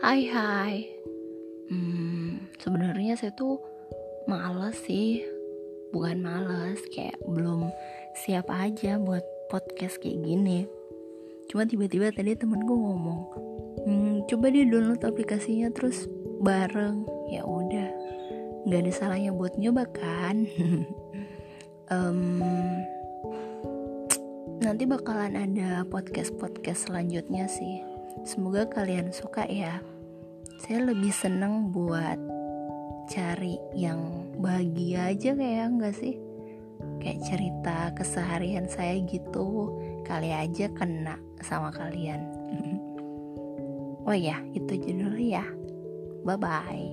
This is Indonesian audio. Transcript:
Hai hai. Hmm, Sebenarnya saya tuh males sih. Bukan males Kayak belum siap aja buat podcast kayak gini. Cuma tiba-tiba tadi temenku ngomong hmm, Coba dia download aplikasinya terus bareng. Ya udah nggak ada salahnya buat nyoba kan? Um, nanti bakalan ada podcast-podcast selanjutnya sih semoga kalian suka ya. Saya lebih seneng buat cari yang bahagia aja kayak enggak sih? Kayak cerita keseharian saya gitu kali aja kena sama kalian. Oh ya itu judulnya ya. Bye bye